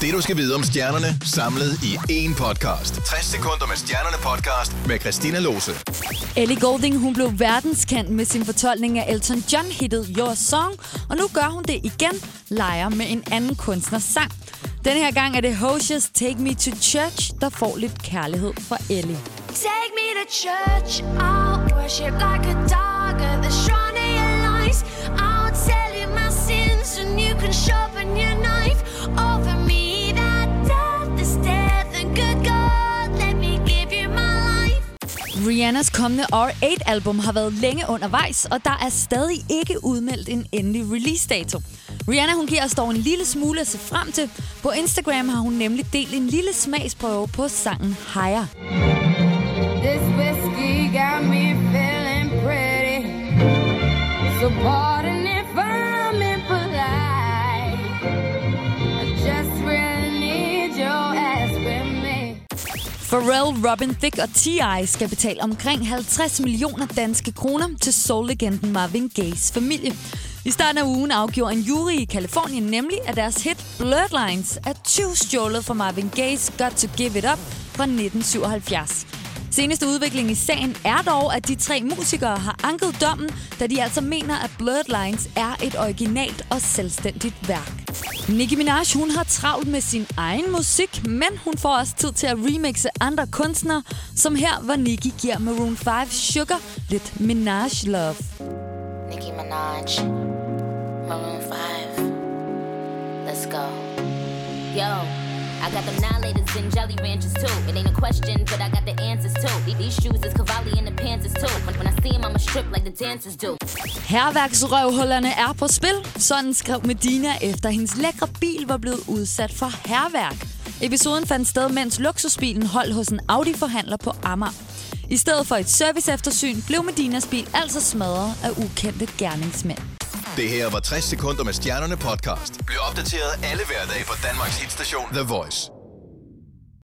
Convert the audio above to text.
Det du skal vide om stjernerne, samlet i én podcast. 60 sekunder med stjernerne podcast med Christina Lose. Ellie Golding hun blev verdenskendt med sin fortolkning af Elton John-hittet Your Song, og nu gør hun det igen, leger med en anden kunstners sang. Denne her gang er det Hosiers Take Me to Church, der får lidt kærlighed fra Ellie. Take me to church, I'll worship like a dog at the shrine Rihannas kommende R8-album har været længe undervejs, og der er stadig ikke udmeldt en endelig release-dato. Rihanna hun giver os dog en lille smule at se frem til. På Instagram har hun nemlig delt en lille smagsprøve på sangen Higher. This whiskey got me feeling pretty. So pardon Pharrell, Robin Thicke og T.I. skal betale omkring 50 millioner danske kroner til soul-legenden Marvin Gayes familie. I starten af ugen afgjorde en jury i Kalifornien nemlig, at deres hit Bloodlines er 20 stjålet fra Marvin Gayes Got to Give It Up fra 1977. Seneste udvikling i sagen er dog, at de tre musikere har anket dommen, da de altså mener, at Bloodlines er et originalt og selvstændigt værk. Nicki Minaj hun har travlt med sin egen musik, men hun får også tid til at remixe andre kunstnere, som her, hvor Nicki giver Maroon 5 Sugar lidt Minaj Love. Nicki Minaj, Maroon 5. Let's go. Yo, I got them nylators and jelly ranchers too. It ain't a question, but I got the answers too. These shoes is Cavalli and the Panthers too. When, when I see them, I'ma strip like the dancers do. Herværksrøvhullerne er på spil. Sådan skrev Medina, efter hendes lækre bil var blevet udsat for herværk. Episoden fandt sted, mens luksusbilen holdt hos en Audi-forhandler på Amager. I stedet for et serviceeftersyn blev Medinas bil altså smadret af ukendte gerningsmænd. Det her var 60 sekunder med stjernerne podcast. Bliv opdateret alle hverdage på Danmarks hitstation The Voice.